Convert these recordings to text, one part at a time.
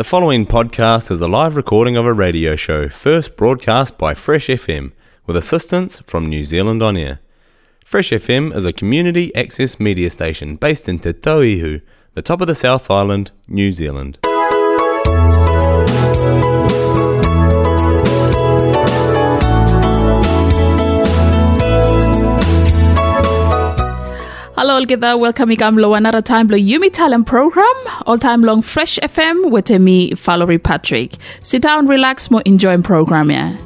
The following podcast is a live recording of a radio show first broadcast by Fresh FM with assistance from New Zealand On Air. Fresh FM is a community access media station based in Te Tauihu, the top of the South Island, New Zealand. Hello together, welcome Igamlo another time lo Yumi Talent program, all time long Fresh FM with me, Valerie Patrick. Sit down, relax, more enjoying program yeah.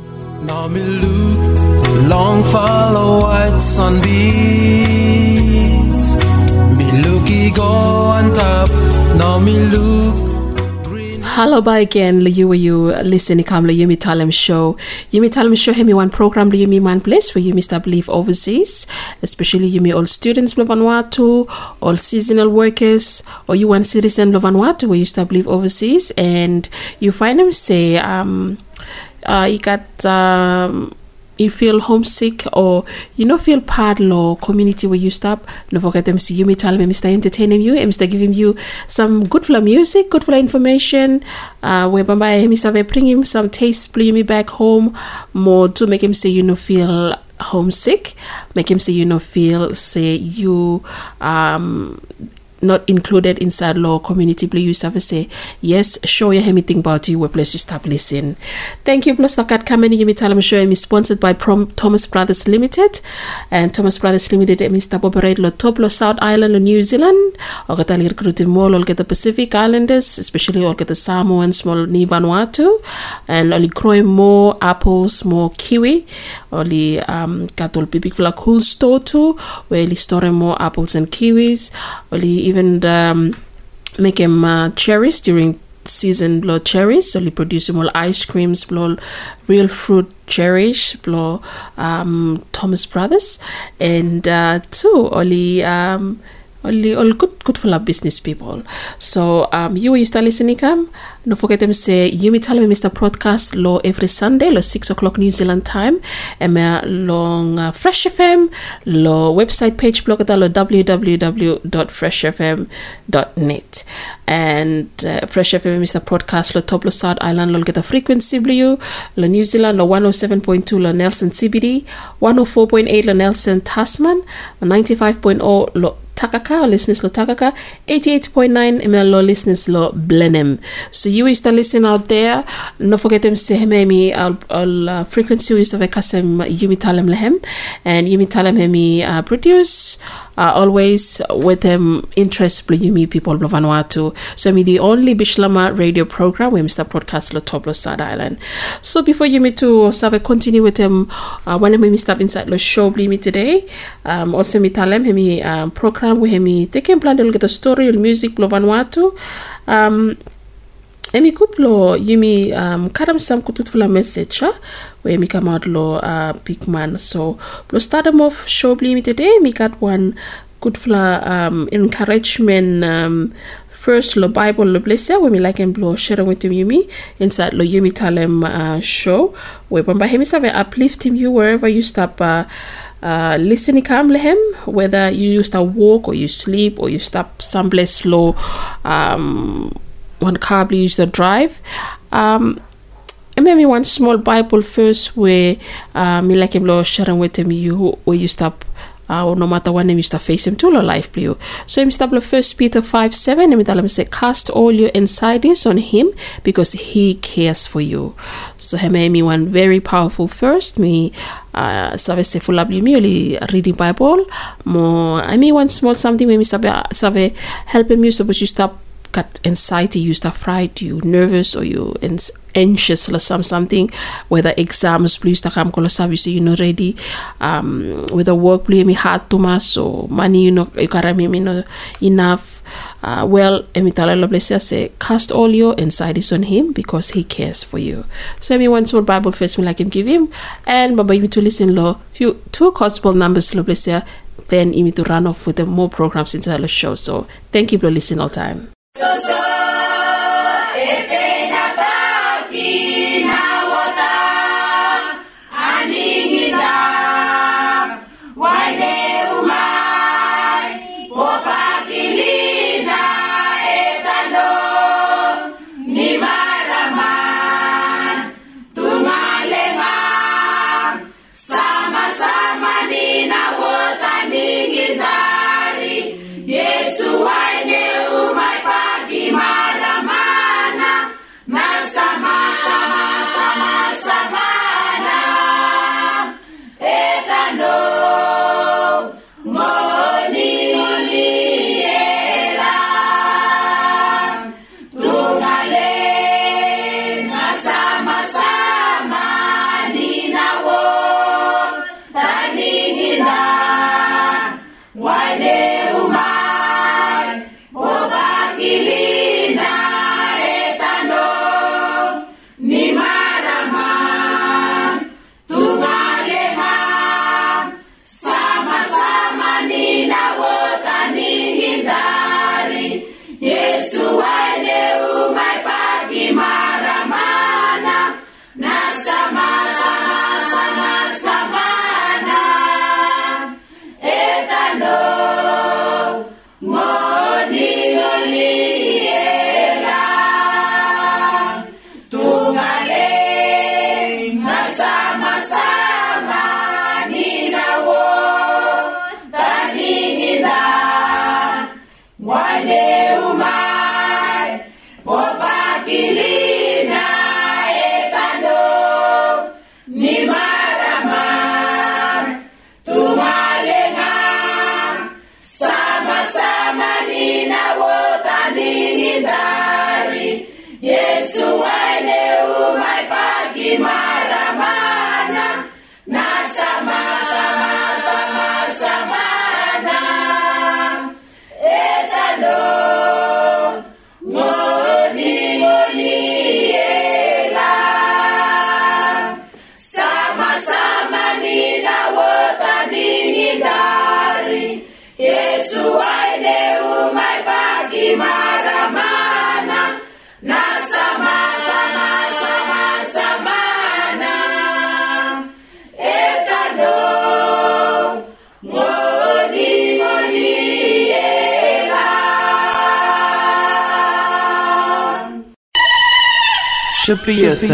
Long follow white sunbeams. Me looky go on top. Now me look. Hello bye again. Lo you you listen? Come lo Yumi Talem show. Yumi Talem show hemi one program lo Yumi man place where Yumi start live overseas, especially Yumi all students lo Vanuatu, all seasonal workers, or you one citizen lo Vanuatu where you start live overseas. And you find them say um uh, you got um, you feel homesick or you know feel part lo community where you stop no forget you me tell me Mr. entertaining you and Mr. giving you some good for music good for information uh where bamba Mr. bring him some taste bring me back home more to make him say you know feel homesick make him say you know feel say you um not included inside law community blue service yes show you anything about you where place you stop listening. Thank you plus takat kameni yumi talam show is sponsored by Prom- Thomas Brothers Limited. And Thomas Brothers Limited Mr. operate lo top lo South Island lo New Zealand. Or get a recruiting more or get the Pacific Islanders especially or get the Samoan small ni Vanuatu and only growing more apples more kiwi. Only um all big cool store too where they store more apples and kiwis. Only even um, make them uh, cherries during season blow cherries. So they produce more ice creams blow real fruit cherries blow um, Thomas Brothers. And uh, two only um, only all good good for our business people so um you you start listening come don't forget them say you me tell me Mr. Broadcast law every Sunday law six o'clock New Zealand time and my long uh, Fresh FM law website page blog at www.freshfm.net and uh, Fresh FM Mr. Broadcast law top law South Island law get a frequency blue law New Zealand law 107.2 law Nelson CBD 104.8 law Nelson Tasman 95.0 law Takaka, or listeners lo Takaka, 88.9 ML lo listeners lo Blenheim. So you is the listen out there. No forget them say hemi al al frequency is of a kasem yumi talem lehem and yumi talem hemi uh, produce uh, always with them interest yumi people of Vanuatu. So me the only Bislama radio program where Mr. Broadcast lo top lo Sad Island. So before you meet to serve continue with them uh, when me stop inside the show me today. Um, also me tell talem hemi um, program we hemi taken plan del get a story el music blo Vanuatu. Um, emi kut lo um, karam sam kutut fula message ha? Where mi out lo uh, big man. So blo start them off show bli mi today mi got one good fula um, encouragement um, first lo bible lo bless where me like and blow share with him yumi inside lo yumi talem uh, show. Where bamba hemi save uplift him you wherever you stop uh, uh, listening come lehem whether you used to walk or you sleep or you stop someplace slow um, one car you use the drive. Um, maybe one small bible first where uh, me like him lo sharing with him you where you stop uh, no matter what name you start facing to your life blue so him stop first peter 5 7 and him say cast all your anxieties on him because he cares for you. So he made me one very powerful first me uh, sabe se full me only reading bible more. I mean one small something when me sabe help him you suppose you stop got anxiety you start fright you nervous or you anxious or some something whether exams please ta kam kolo sabi so you know ready um whether work please me hard too much or money you know you gotta me know enough. Uh, well emitala lo bless say cast all your anxieties on him because he cares for you. So me one small bible first me like him give him. And baba you to listen lo few two gospel numbers lo bless then you need to run off with the more programs into the show. So thank you for listening all time Nima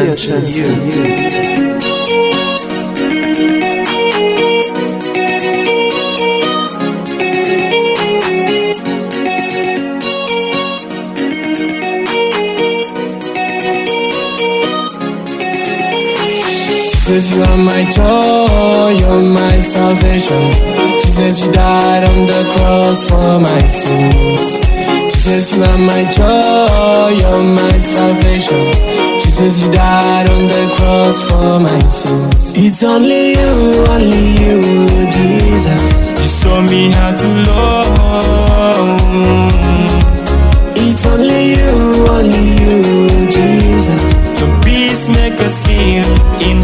be you. Jesus, you are my joy, you're my salvation. Jesus, you died on the cross for my sins. Jesus, you are my joy, you're my salvation. Jesus, you died on the cross for my sins. It's only you, only you, Jesus. You show me how to love. It's only you, only you, Jesus. Your peace make us live in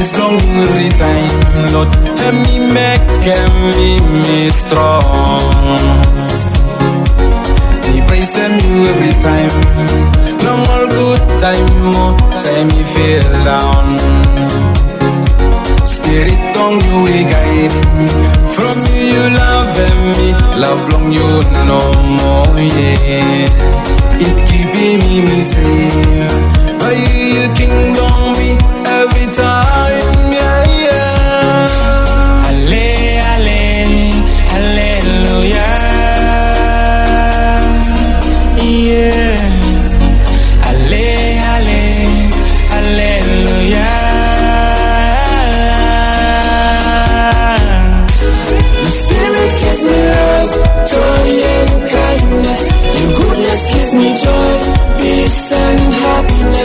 Presence belonging every time, Lord. Help me make me me strong. Me praise them you every time. Long all good time, more time me feel down. Spirit on you we guide. From you you love me, love long you no more yeah. It keeping me me safe. By you kingdom me and happiness.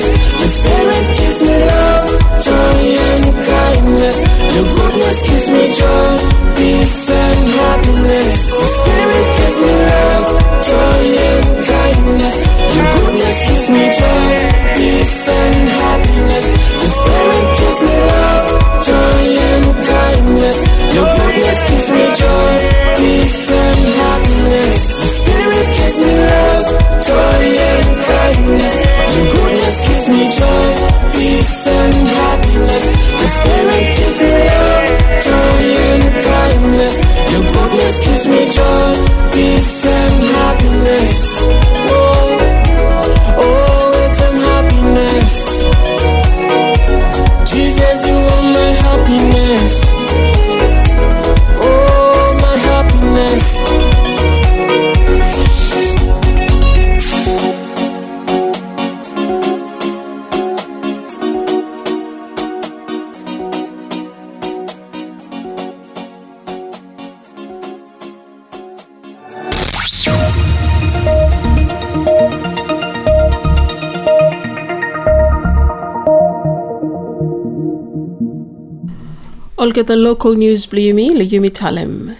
Olga the local news Blumi Luyumi Talem.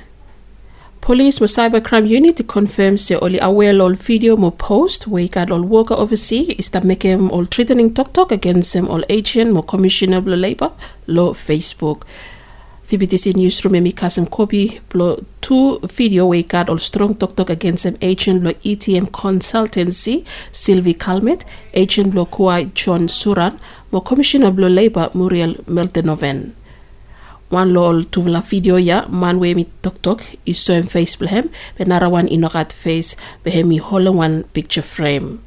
Police mo cybercrime unit confirms the only aware ol video mo post we got all worker oversee is that make him all threatening talk talk against him all agent mo commissioner blo labor lo Facebook. VBTC newsroom emi Kasim Kobi blo two video we got all strong talk talk against him agent blo ETM consultancy Sylvie Calmet agent blo Kuai John Suran mo commissioner blo labor Muriel Meltenoven. Wan lo ol tuvla video ya man we mi tok tok i so en face blehem be nara wan inokat face be he mi holen wan picture frame.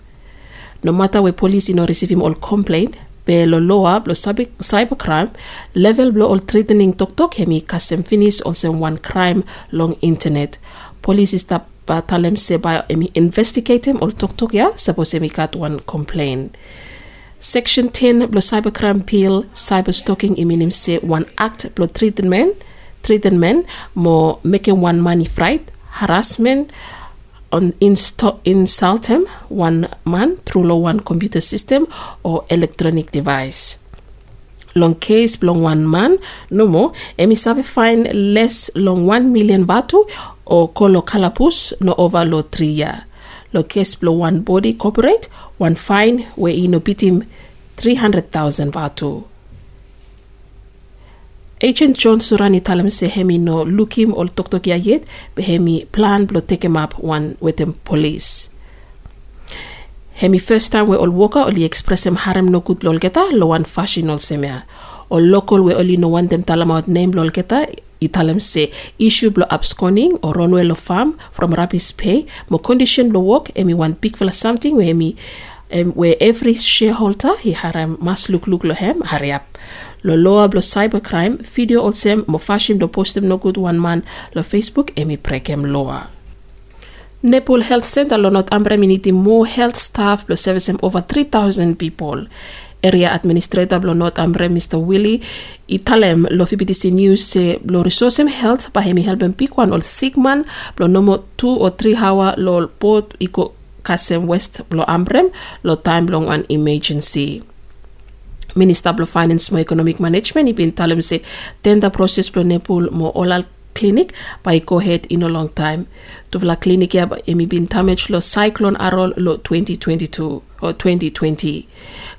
No matter we police ino receive him all complaint be lo loa lo cyber, cybercrime level blo ol threatening tok tok hemi kasem finish also one crime long internet. Police is tap se by emi investigate him or tok tok ya suppose emi got one complaint Section 10 blo cybercrime bill cyber stalking iminim se one act blo treatment treatment mo making one money fright harassment on insto- insult him one man through law one computer system or electronic device. Long case long one man no more. Emi sabe fine less long one million vatu or kolo kalapus no over law three year. Lo case blow one body corporate one fine where ino beat him 300,000 vatu Agent John Surani talam se hemi no lukim ol tok ya yet be hemi plan blo take him up one with them police. Hemi first time we all woka oli express him harem no good lol geta lo one fashion ol semea. Or local we only no one them talam out name lol geta italam se issue blo or runway lo farm from rapis pay mo condition blo work emi one big fella something emi um, where every shareholder he haram must look look lo hem hurry up. Lo loa blo cybercrime video olsem mo fashim do postem no good one man. Lo facebook emi prekem loa Nepal Health Center lo not ambre miniti more health staff lo service over 3000 people area administrator lo not ambre Mr. Willie italem lo VBTC news se resource him health pa hemi one ol sigman lo nomo 2 or 3 hour lo pot iko kasem west lo Ambrym lo time long an emergency Minister of Finance mo Economic Management ibin talem se tender process pro Nepal mo olal clinic by go ahead in a long time. Tuvla clinic ya emi bin damage lo cyclone arol lo 2022 or 2020.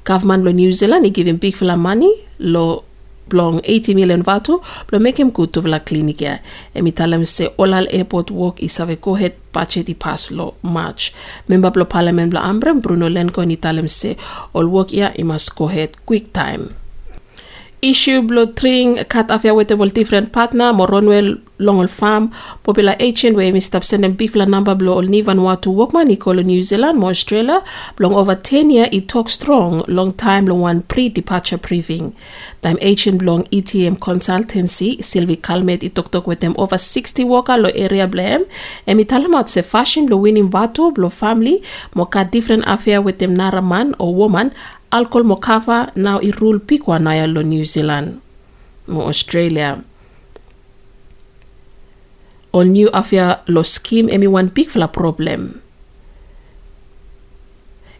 Government lo New Zealand i giving big fila money lo blong 80 million vatu blo make him go to vla clinic ya. Emi talem se olal airport work save go ahead budget i pass lo March. Member blo parliament blo ambrem Bruno Lenko ni talem se all work ya i must go ahead quick time. issue blo tring cut afia with different partner moronwel longol farm. Popular agent where mi stop sending beef la number blo ol ni Vanuatu workman ikolo New Zealand mo Australia. Long over 10 year it talk strong. Long time long one pre-departure briefing time agent long ETM consultancy Sylvie Calmet it talk talk with them over 60 worker lo area blame. Emi talamat se fashion lo winning Vatu blo family. Mo ka different affair with them nara man or woman. Alcohol mo cover. Now i rule pikwa na ya lo New Zealand. Mo Australia all new afia lo scheme emi one big fla problem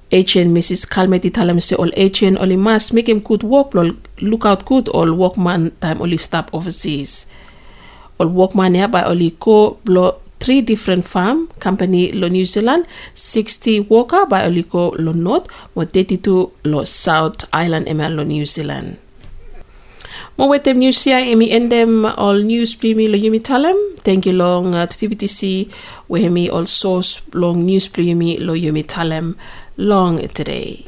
HN Mrs. Calmet italam se all HN only must make him good work lo look out good all workman time only stop overseas all workman ya by only ko blo three different farm company lo New Zealand 60 worker by oliko lo north mo 32 lo south island ema lo New Zealand mo wetem news ya emi endem all news primi lo yumi talem thank you long uh, at VBTC we hemi all source long news primi lo yumi talem long today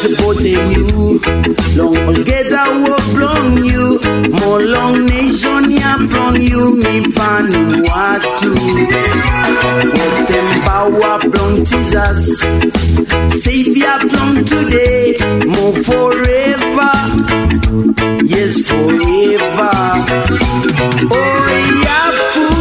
Supporting you. Long Olgeta will from you. More long nation ya from you. Me fan what to. What them power blown Jesus. Savior blown today. More forever. Yes, forever. Oh, yeah, fool.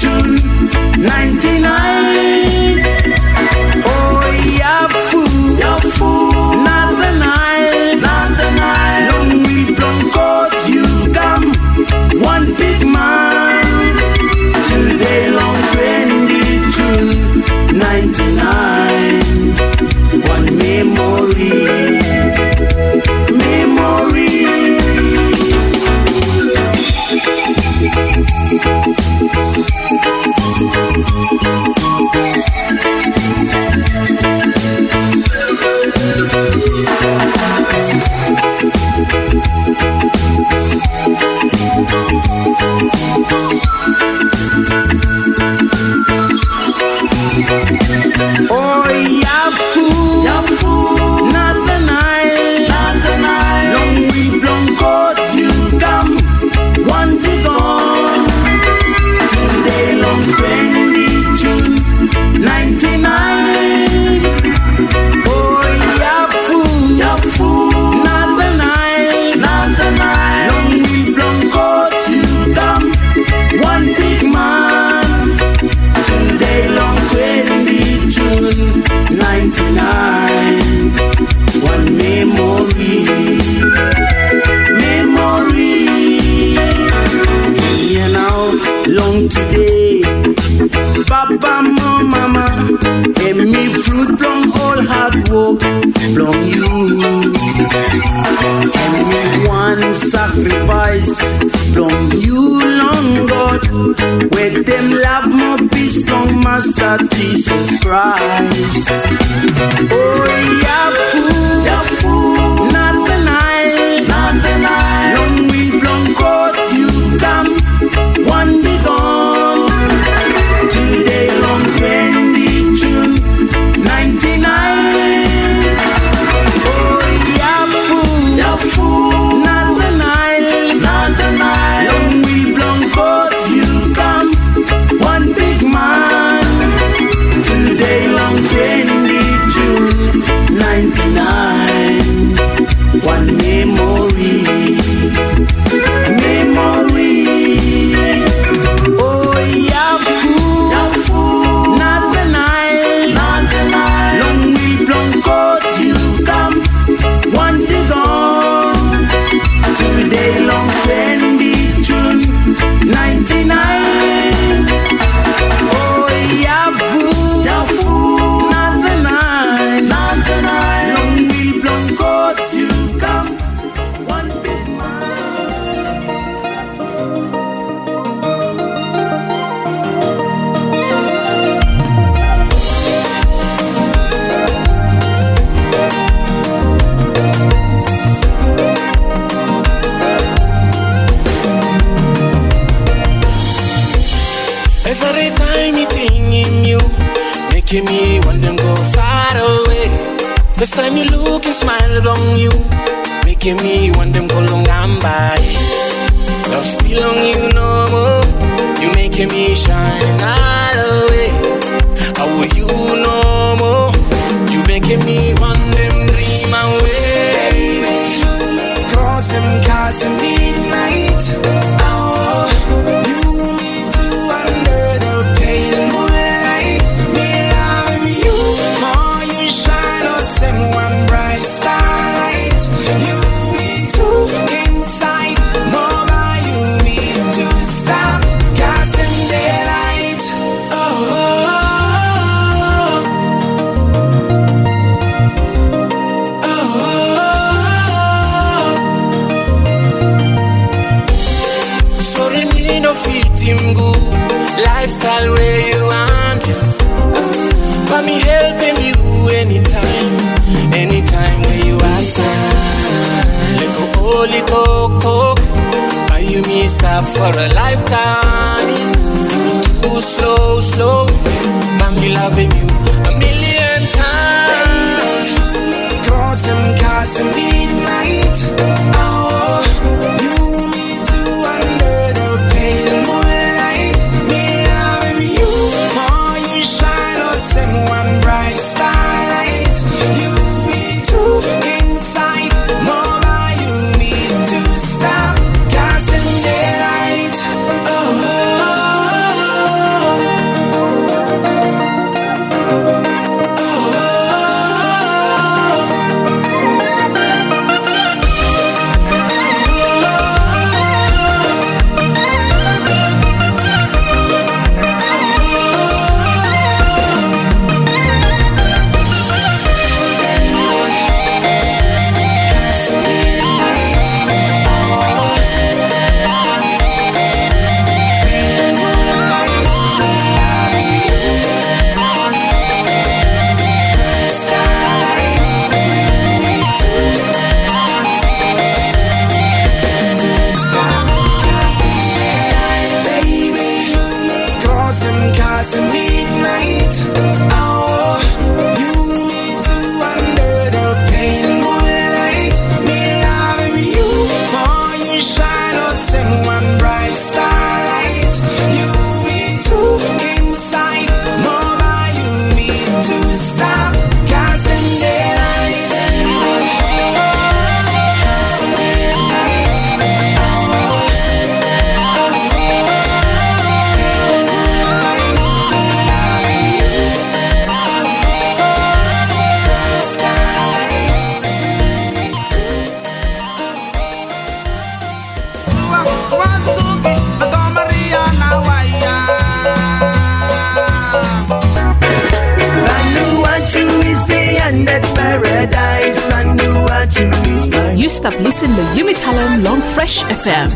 June 99. lifetime. Too slow, slow. I'm loving you a million times. Baby, you need cross and cast midnight. Oh. must have listened to Yumi Talem Long Fresh FM.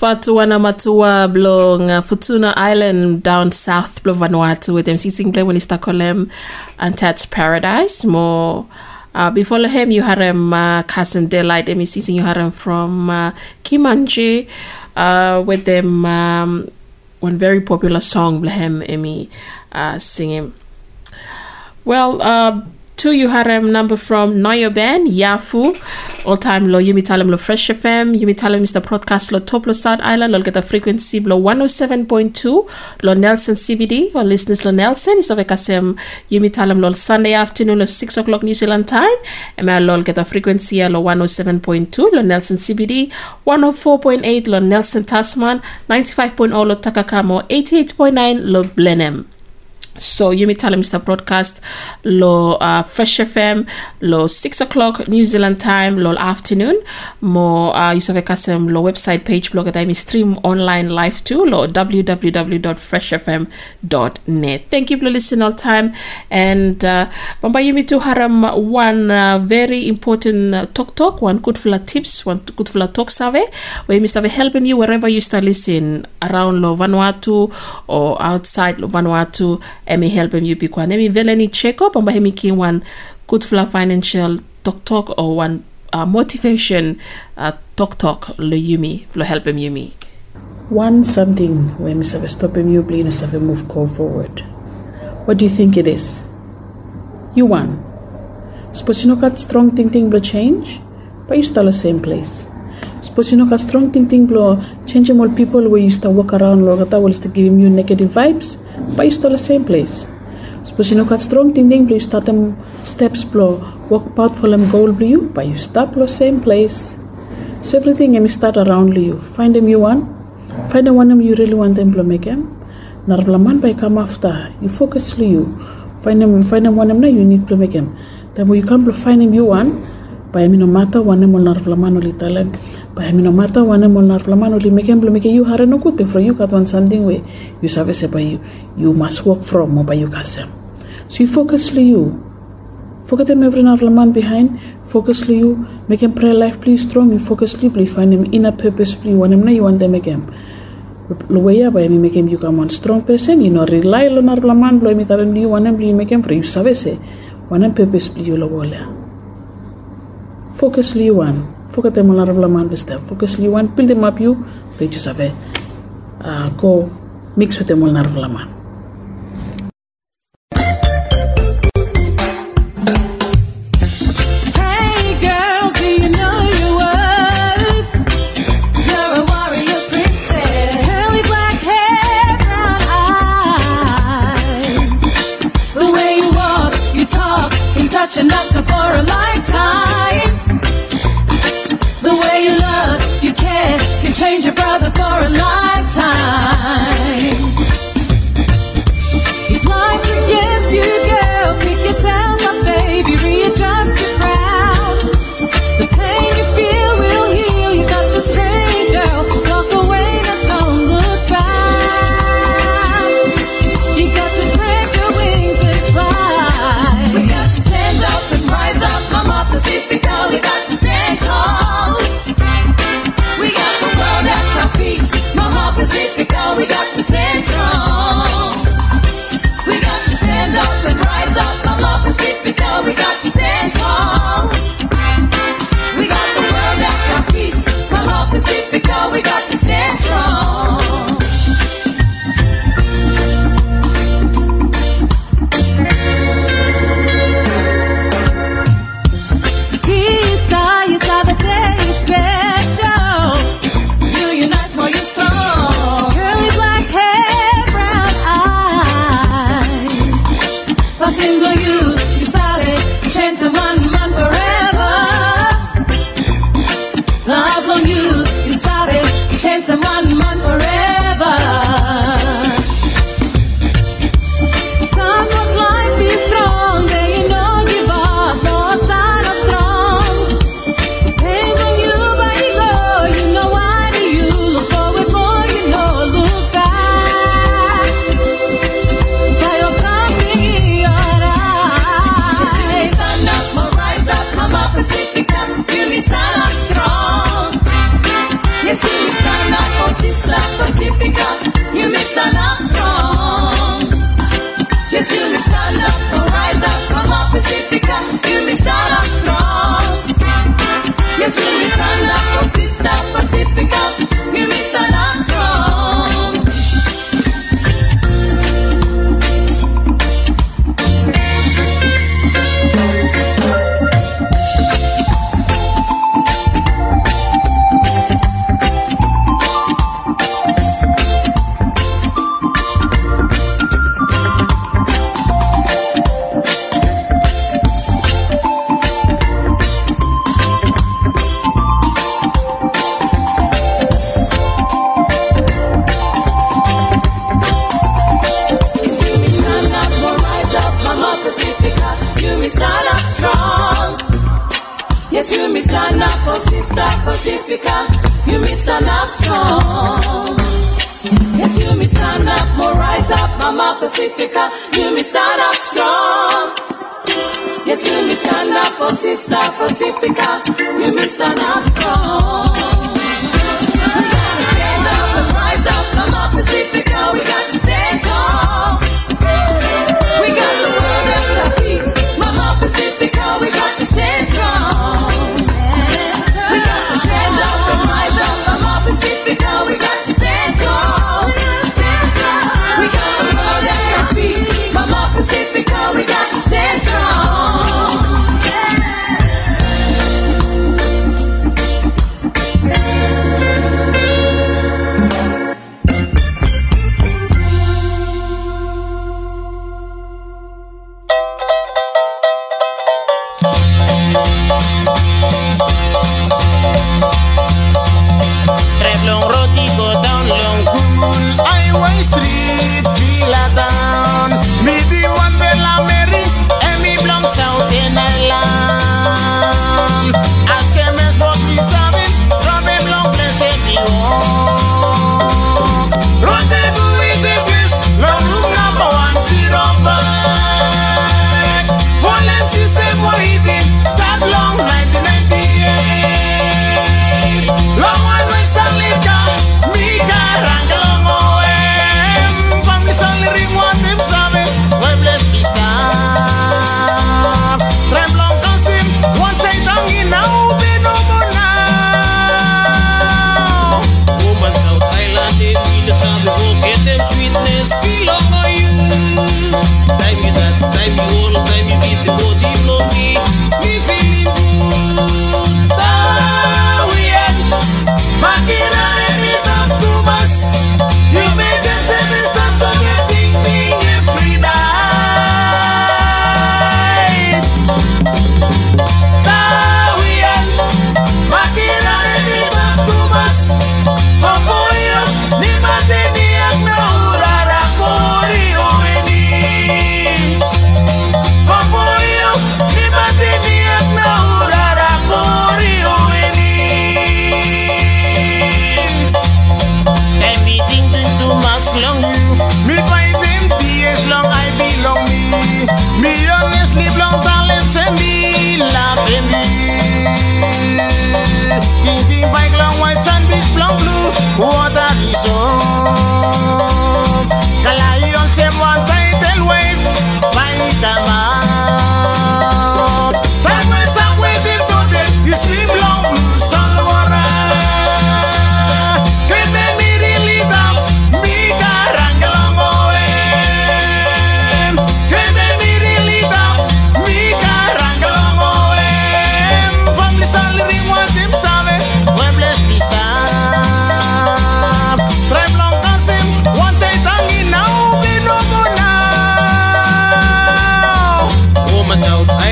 Batu Wanamatua belong uh, Futuna Island down south below Vanuatu with them sitting play when Kolem and Tats Paradise. More uh, before him you had him uh, cousin Delight Emi sitting you had him from uh, Kimanji uh, with them um, one very popular song him Emi uh, singing. Well, uh, You harem number from Noyo Ben, Yafu, all time lo Yumi Talem lo Fresh FM, Yumi Talem Mr. Broadcast lo Top lo South Island, lo get the frequency lo 107.2, lo Nelson CBD, or listeners lo Nelson, is of kasem Yumi Talem lo Sunday afternoon lo 6 o'clock New Zealand time, and my lo get the frequency lo 107.2, lo Nelson CBD, 104.8 lo Nelson Tasman, 95.0 lo Takakamo, 88.9 lo Blenheim. So Yumi Mr. Broadcast lo uh, Fresh FM lo 6 o'clock New Zealand time lo afternoon mo uh, Yusof Kasem lo website page blog at i stream online live too lo www.freshfm.net. Thank you for listening all time and uh, Bamba Yumi to haram one uh, very important uh, talk talk one good for tips one good for talk survey where Mr. helping you wherever you start listening around lo Vanuatu or outside lo Vanuatu emi help him you pikwan emi vele ni check up amba hemi kin one good fla financial talk talk or one uh, motivation uh, talk talk. Lo yumi help him yumi one something when Mr. stop him you blin Mr. move call forward. What do you think it is? You won. Suppose you know got strong thinking will change but you still the same place suppose you know got strong thinking blow change more people where you start walk around logata will start giving you negative vibes but you still the same place. Suppose you know got strong thinking, you start them steps blow, walk part for them goal you, but you stop the same place. So everything you start around you. Find them you want, find the one you really want them to make them. Narvlaman by come after, you focus you. Find them find them one them you need to make them. Then when you come to find them you want, by no matter one them will narvlaman uli talent. By no matter one them will narvlaman uli make them make you hare no good for you got one something way you service by you you must work from or by you kasem. So you focus you. Forget them every narvlaman behind. Focus you. Make them prayer life please strong. You focus please find them inner purpose please. One them you want them again. Luwaya by me make him you come one strong person. You know rely on narvlaman. Blow me talent you one them you make him for you service. One them purpose please you lo focus liwan focus te molar la man besta focus liwan build them up you. They just have a uh, go mix with them molar la man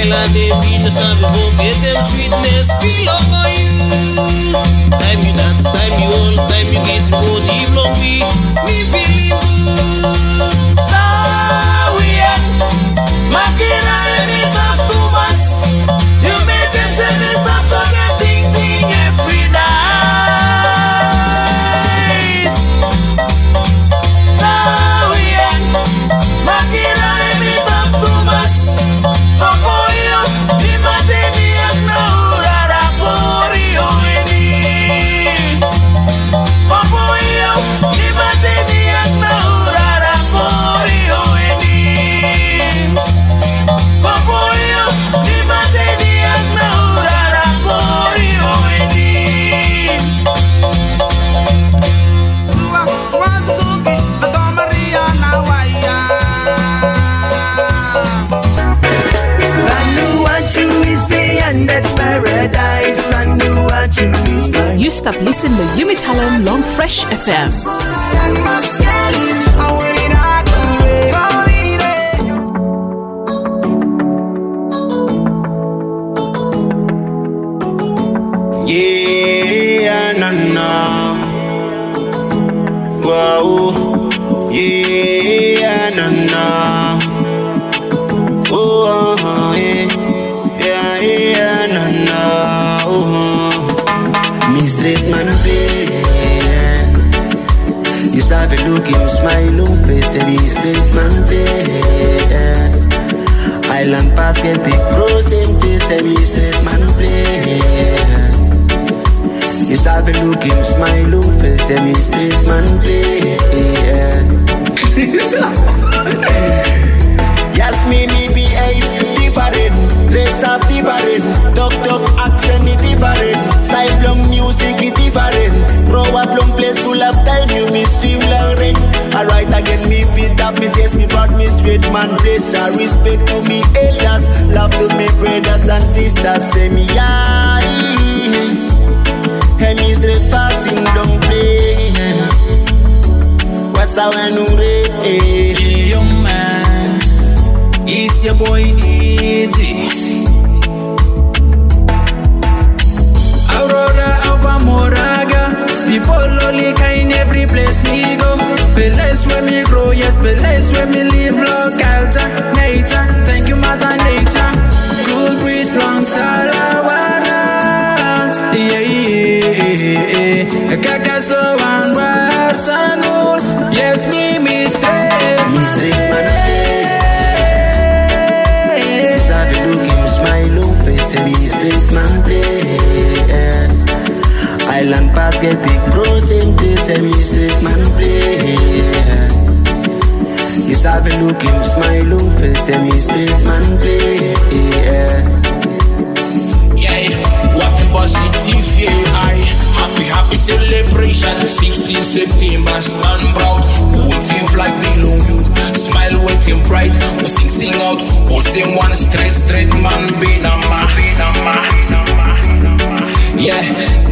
Thailand, they beat the sun before. Get them sweetness, peel off for you. Time you dance, time you hold, time you kiss, both evening me, me feeling good. Now we are making a stop listening to Yumi Talem Long Fresh FM. Yeah, na na. Wow. Yeah, na na. Look him smile on face and he man place. Island basket big chase and he straight man play. You have a look him smile on face and he man place. Yes, me, me behave different. Dress up different. Talk, talk, accent different. Style long music different. Place full of time. You me swim like rain. Alright again, me beat up, me taste me brought me straight man place. I respect to me elders. Love to me brothers and sisters. Say me aye. Hey, me straight passing don't play. What's our new young man, it's your boy Easy. Aurora, Alba Moraga, people only in every place me go. Place where me grow, yes, place where me live, love, culture, nature. Thank you, Mother Nature. Cool breeze, blonde, salawara. Yeah, yeah, yeah. Kakaso and. Yes, me and he straight man place. You have a look him smile on face and he straight man place. Yeah, walking positive, I happy, happy celebration. 16 September, stand proud. We feel like below you. Smile, waiting bright. We sing, sing out. All same one straight, straight man, Penama. Yeah,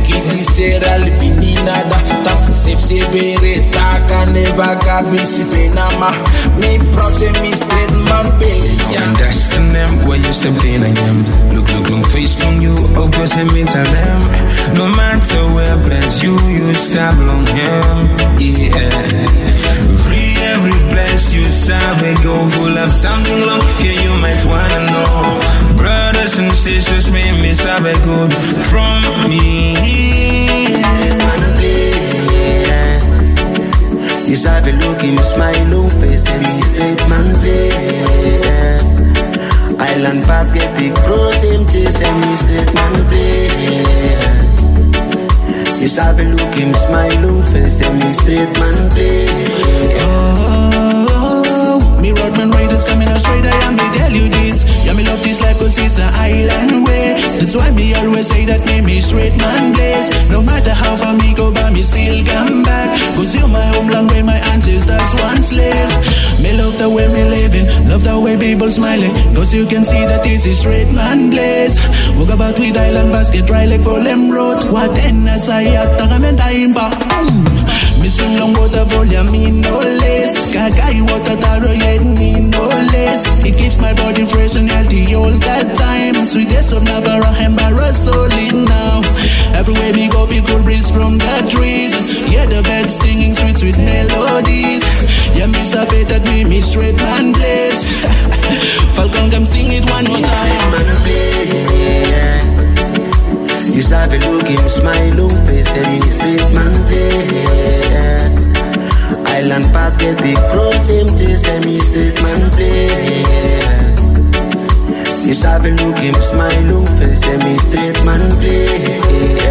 kidi sera livini nada tap sep sebere taka never kabisi penama me proud say me straight man belly Yeah, that's the name where you stepped in and yam. Look, look, look, face on you, oh, cause him me them. No matter where bless you, you stop long him. Yeah. Free every bless you serve, it go full of something long. Yeah, you might wanna know. And sisters, may me it good from me. You have a look him smile on face and he straight man place. Island basket big him chase and he straight man place. You have a look him smile on face and he straight man place. Riders coming out straight, I am me tell you this. Yeah, me love this life cause it's an island way. That's why me always say that me me straight man blaze. No matter how far me go, but me still come back. Cause you're my homeland where my ancestors once lived. Me love the way me living, love the way people smiling. Cause you can see that this is straight man blaze. Walk about with island basket, dry like Golem Road. What en asaya, tagamenta imba. Mm. Me swim long water volume, me no less. Kakai water taro yet me no less. It keeps my body fresh and healthy all the time. Sweetest of Navarra and Barra solid now. Everywhere we go, feel cool breeze from the trees. Yeah, the birds singing sweet, sweet melodies. Yeah, me sabe that me, me straight man blaze. Falcon come sing it one more time. You have a look him smile on face and he straight man place. Island basket big bros him chase and he straight man place. You have a look him smile on face and he straight man place.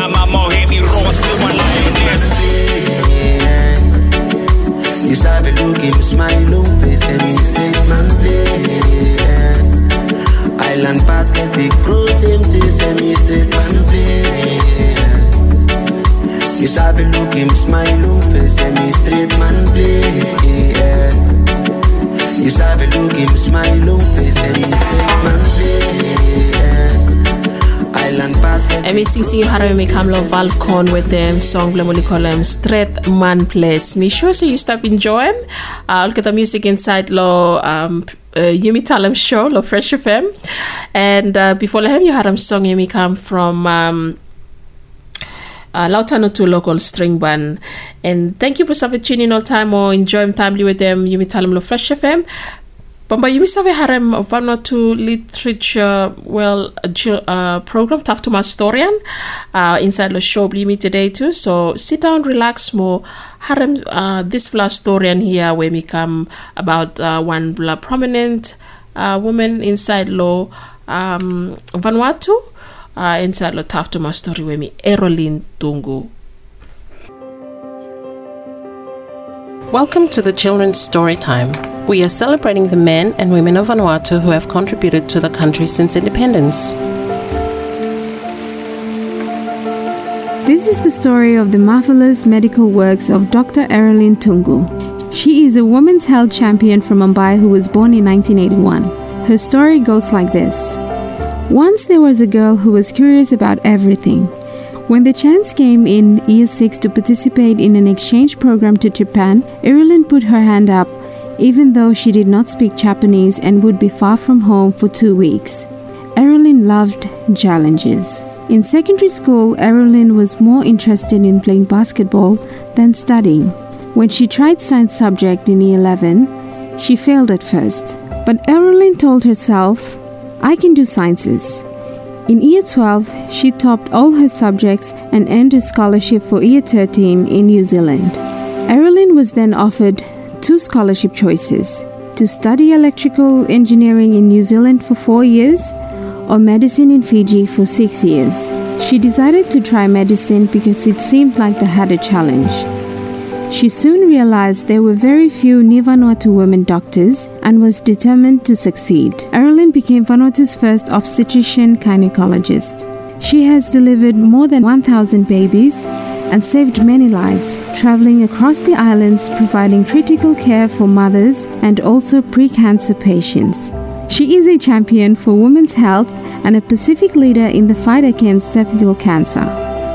Pen I'm more hey me raw still one lioness. You sabi look him smile oh, face me straight man play. Yes. Island basket big him to semi straight man play. You sabi look him smile oh, face me straight man. Yes. You sabi look him smile oh, face me straight man play. MECC Harami Kamlo Valcon with them song Blemoli Column Straight Man Place. Me sure so you stop enjoying. Uh, look at the music inside lo um uh, Yumi Talem show lo Fresh FM. And uh, before Lahem you Haram song Yumi come from um uh, Lautano to local string band. And thank you for tuning all time or enjoying timely with them. Yumi Talem lo Fresh FM. Bamba yumi save harem Vanuatu literature well uh, program tough to my historian uh, inside the show yumi today too. So sit down relax more. Harem uh, this vla historian here where we come about uh, one prominent uh, woman inside law um, Vanuatu uh, inside the my story where me Erolin Tungu Welcome to the Children's Story Time. We are celebrating the men and women of Vanuatu who have contributed to the country since independence. This is the story of the marvelous medical works of Dr. Erilyn Tungu. She is a women's health champion from Mumbai who was born in 1981. Her story goes like this Once there was a girl who was curious about everything. When the chance came in year 6 to participate in an exchange program to Japan, Erilyn put her hand up, even though she did not speak Japanese and would be far from home for two weeks. Erilyn loved challenges. In secondary school, Erilyn was more interested in playing basketball than studying. When she tried science subject in year 11, she failed at first. But Erilyn told herself, I can do sciences. In year 12, she topped all her subjects and earned a scholarship for year 13 in New Zealand. Erilyn was then offered two scholarship choices to study electrical engineering in New Zealand for four years or medicine in Fiji for six years. She decided to try medicine because it seemed like they had a challenge. She soon realized there were very few near Vanuatu women doctors and was determined to succeed. Erilyn became Vanuatu's first obstetrician gynecologist. She has delivered more than 1,000 babies and saved many lives, traveling across the islands providing critical care for mothers and also pre-cancer patients. She is a champion for women's health and a Pacific leader in the fight against cervical cancer.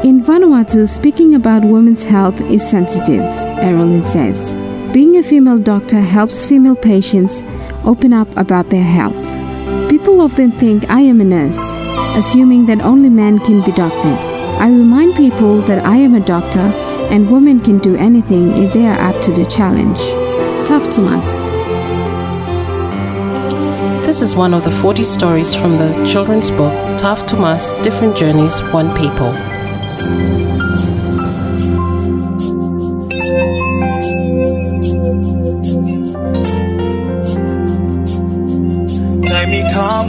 In Vanuatu, speaking about women's health is sensitive, Erilyn says. Being a female doctor helps female patients open up about their health. People often think I am a nurse, assuming that only men can be doctors. I remind people that I am a doctor and women can do anything if they are up to the challenge. Tough to us. This is one of the 40 stories from the children's book Tough to Us Different Journeys, One People.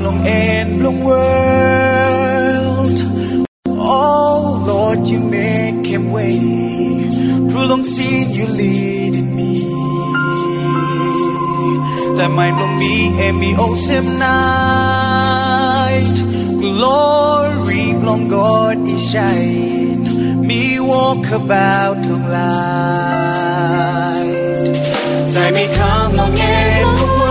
Long end long world. Oh Lord, you make him way. Through long sin you leading me. That mind long me and me awesome night. Glory long God is shine. Me walk about long light. Time me come long and the world.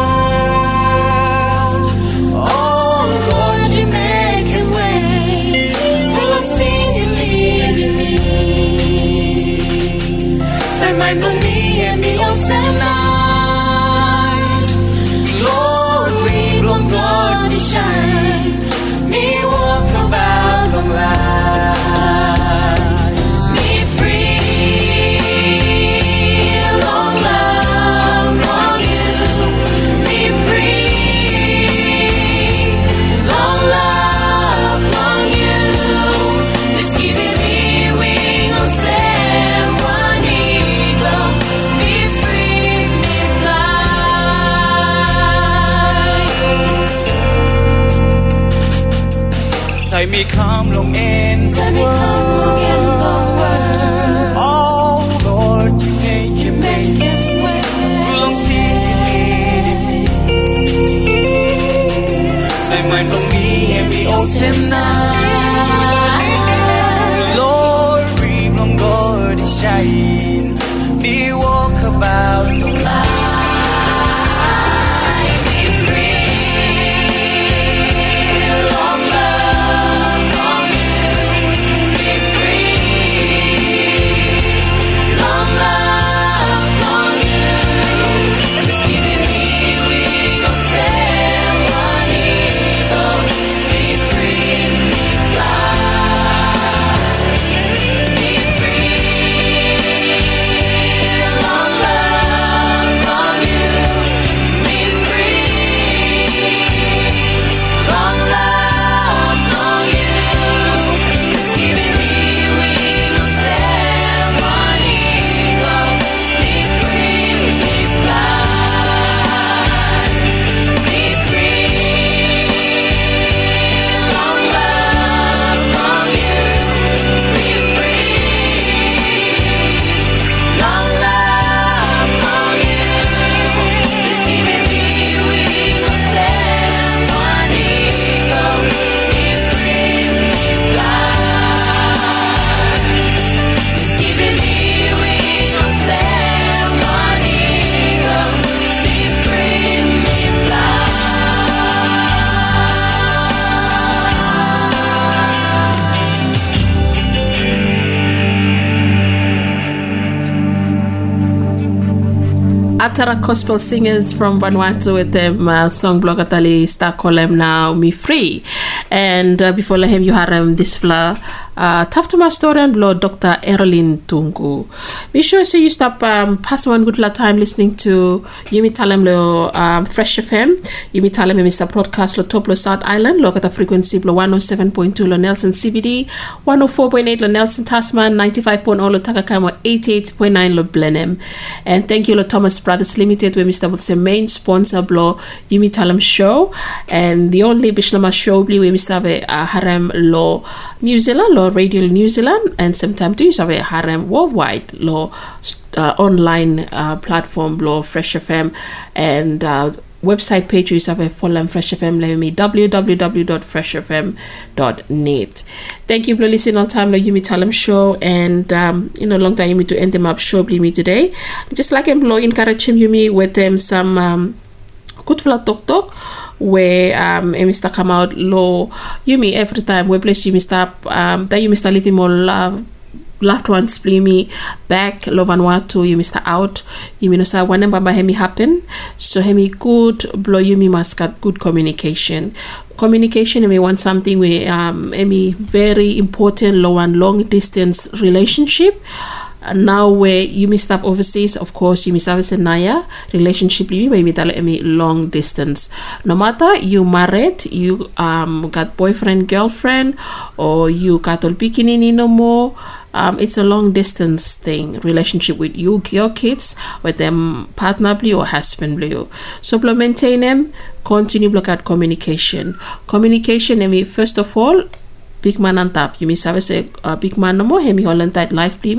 Might me and lost at night. We blow God shine. Fly. me come long in the world. Oh Lord, make it, make it. Through long sea, you me. Time might long me and be ocean night. Gospel Singers from Vanuatu with them uh, song blog atali star column now me free and uh, before lehem you harem this fla uh, taftuma story and blow Dr. Erlin Tungu be sure so you stop um, pass one good time listening to Yumi Talem lo um, Fresh FM Yumi Talem Mr. Broadcast lo top lo South Island lo kata frequency lo 107.2 lo Nelson CBD 104.8 lo Nelson Tasman 95.0 lo Takakamo 88.9 lo Blenheim and thank you lo Thomas Brothers Limited where Mr. the main sponsor blo Yumi Talem show and the only Bislama show bli where Mr. have uh, harem lo New Zealand lo radio New Zealand and sometimes do you have a harem worldwide lo uh, online uh, platform blo Fresh FM and uh, website page you have a follow Fresh FM let me www.freshfm.net thank you for listening all time lo Yumi Talem show. And um, you know long time Yumi to end them up show me today. Just like him lo encourage him Yumi with them some um, good flat talk talk where um Mr. come out low Yumi every time we place Yumi stop um that Yumi start living more love loved ones me back love and watu you mr out. You mean say one number hemi happen. So hemi good blow you me must got good communication. Communication we want something we um hemi very important low and long distance relationship. Now where you missed up overseas of course you miss up a naya relationship you maybe that me long distance. No matter you married you um got boyfriend girlfriend or you got all bikini no more um, it's a long distance thing relationship with you your kids with them partner blue or husband blue. So maintain them continue block at communication. Communication I mean first of all big man on top. You may sabe say uh, big man no more hemi holland life play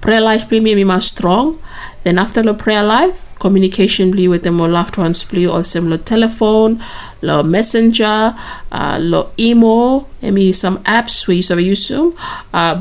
prayer life play me more strong then after the prayer life communication blue with them or loved ones blue or similar telephone lo messenger uh, lo email maybe some apps where you sabe use them uh,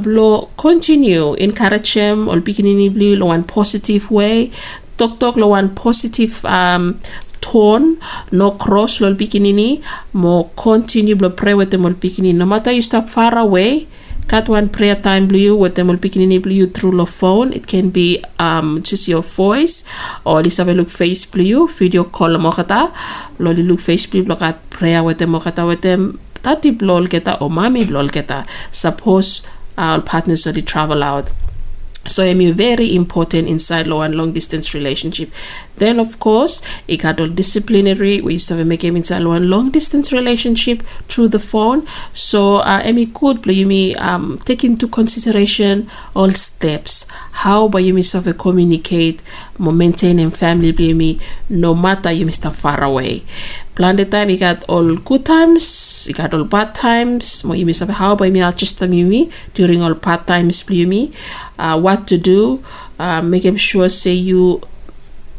continue encourage them or beginning blue lo one positive way. Talk tok lo one positive um, tone. No cross lo bikinini mo continue blo pray with them ol bikinini no matter you stop far away cut one prayer time blue with them ol bikinini blue through the phone. It can be um, just your voice or this have a look face blue video call mo kata lo li look face blue lo kat prayer with them mo kata with them. Tati blol keta or mami blol keta suppose our partners already travel out so I mean very important inside low and long distance relationship. Then of course it got all disciplinary. We used to have a make him inside low and long distance relationship through the phone. So uh Emi could play me um take into consideration all steps. How by you sort of communicate, maintain and family me no matter you Mr. far away. Plan the time, you got all good times, you got all bad times. Mo you miss how by me I'll just me during all bad times play me. Uh, what to do, uh, making sure say you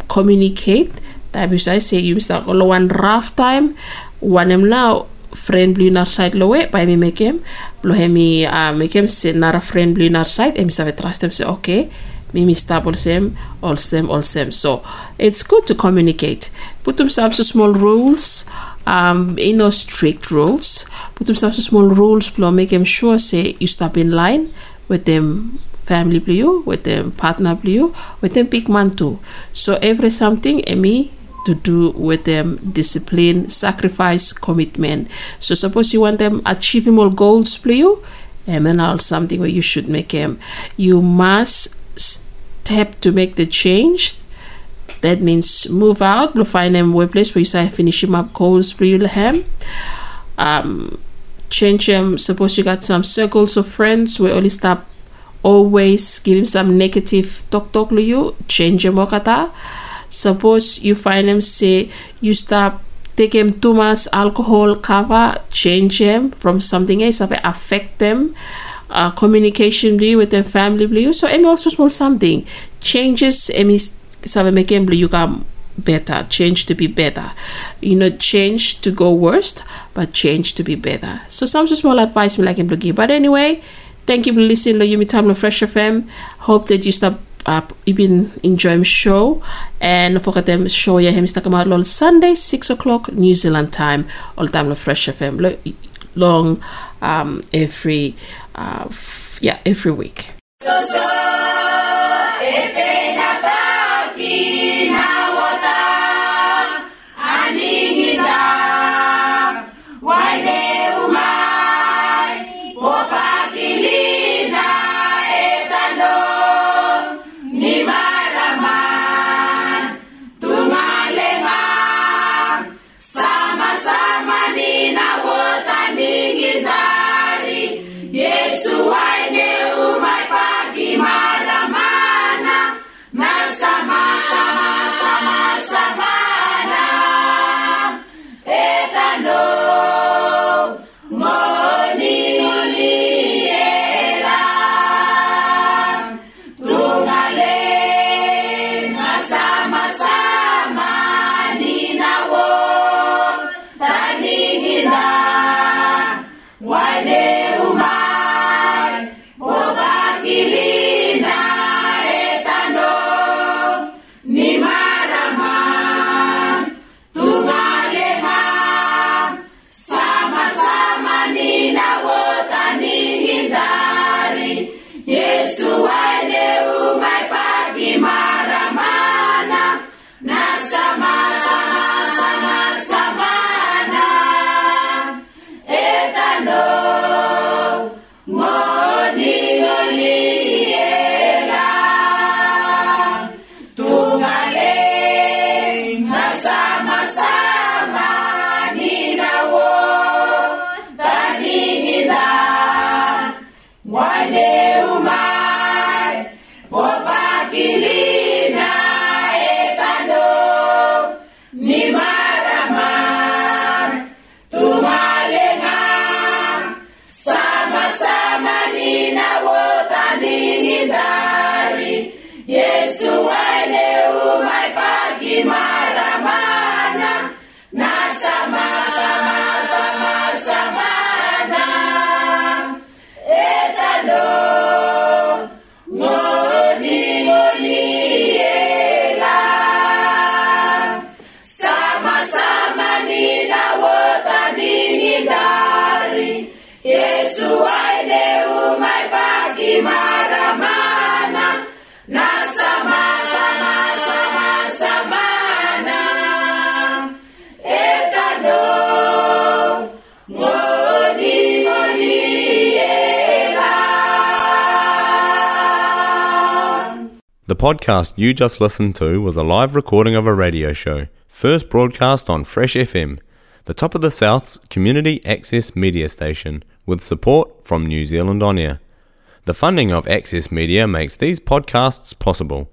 communicate. That I say you start all one rough time, one em now friend blue nar side lo we by me make him lo hemi uh, make him say nara friend blue nar side em save trust him say okay Mimi stop all same, all same, all same. So it's good to communicate. Put themselves to small rules, um, in no strict rules. Put themselves to small rules, plus make him sure say you stop in line with them family blue, with them partner blue, with them big man too. So every something Emi to do with them discipline, sacrifice, commitment. So suppose you want them achievable goals blue, and then all something where you should make them. You must step to make the change. That means move out, we'll find them workplace where you say finish him up goals blue ham. Um change them suppose you got some circles of friends where only stop always give him some negative talk talk to you change them wakata suppose you find him say you stop take him too much alcohol cover change him from something else affect them uh, communication with their family blue so and also small something. Changes emi sabe make him blue you come better change to be better. You know change to go worst but change to be better. So some small advice me like him to give. But anyway thank you for listening to Yumi Time on Fresh FM hope that you stop up you've been enjoying show. And forget them show ya him stuck about all Sunday six o'clock New Zealand time all time on Fresh FM long um every uh yeah every week podcast you just listened to was a live recording of a radio show, first broadcast on Fresh FM, the top of the South's community access media station, with support from New Zealand On Air. The funding of Access Media makes these podcasts possible.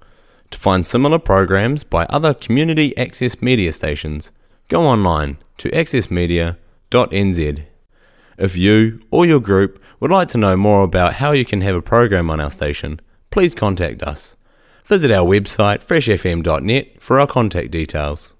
To find similar programs by other community access media stations, go online to accessmedia.nz. If you or your group would like to know more about how you can have a program on our station, please contact us. Visit our website freshfm.net for our contact details.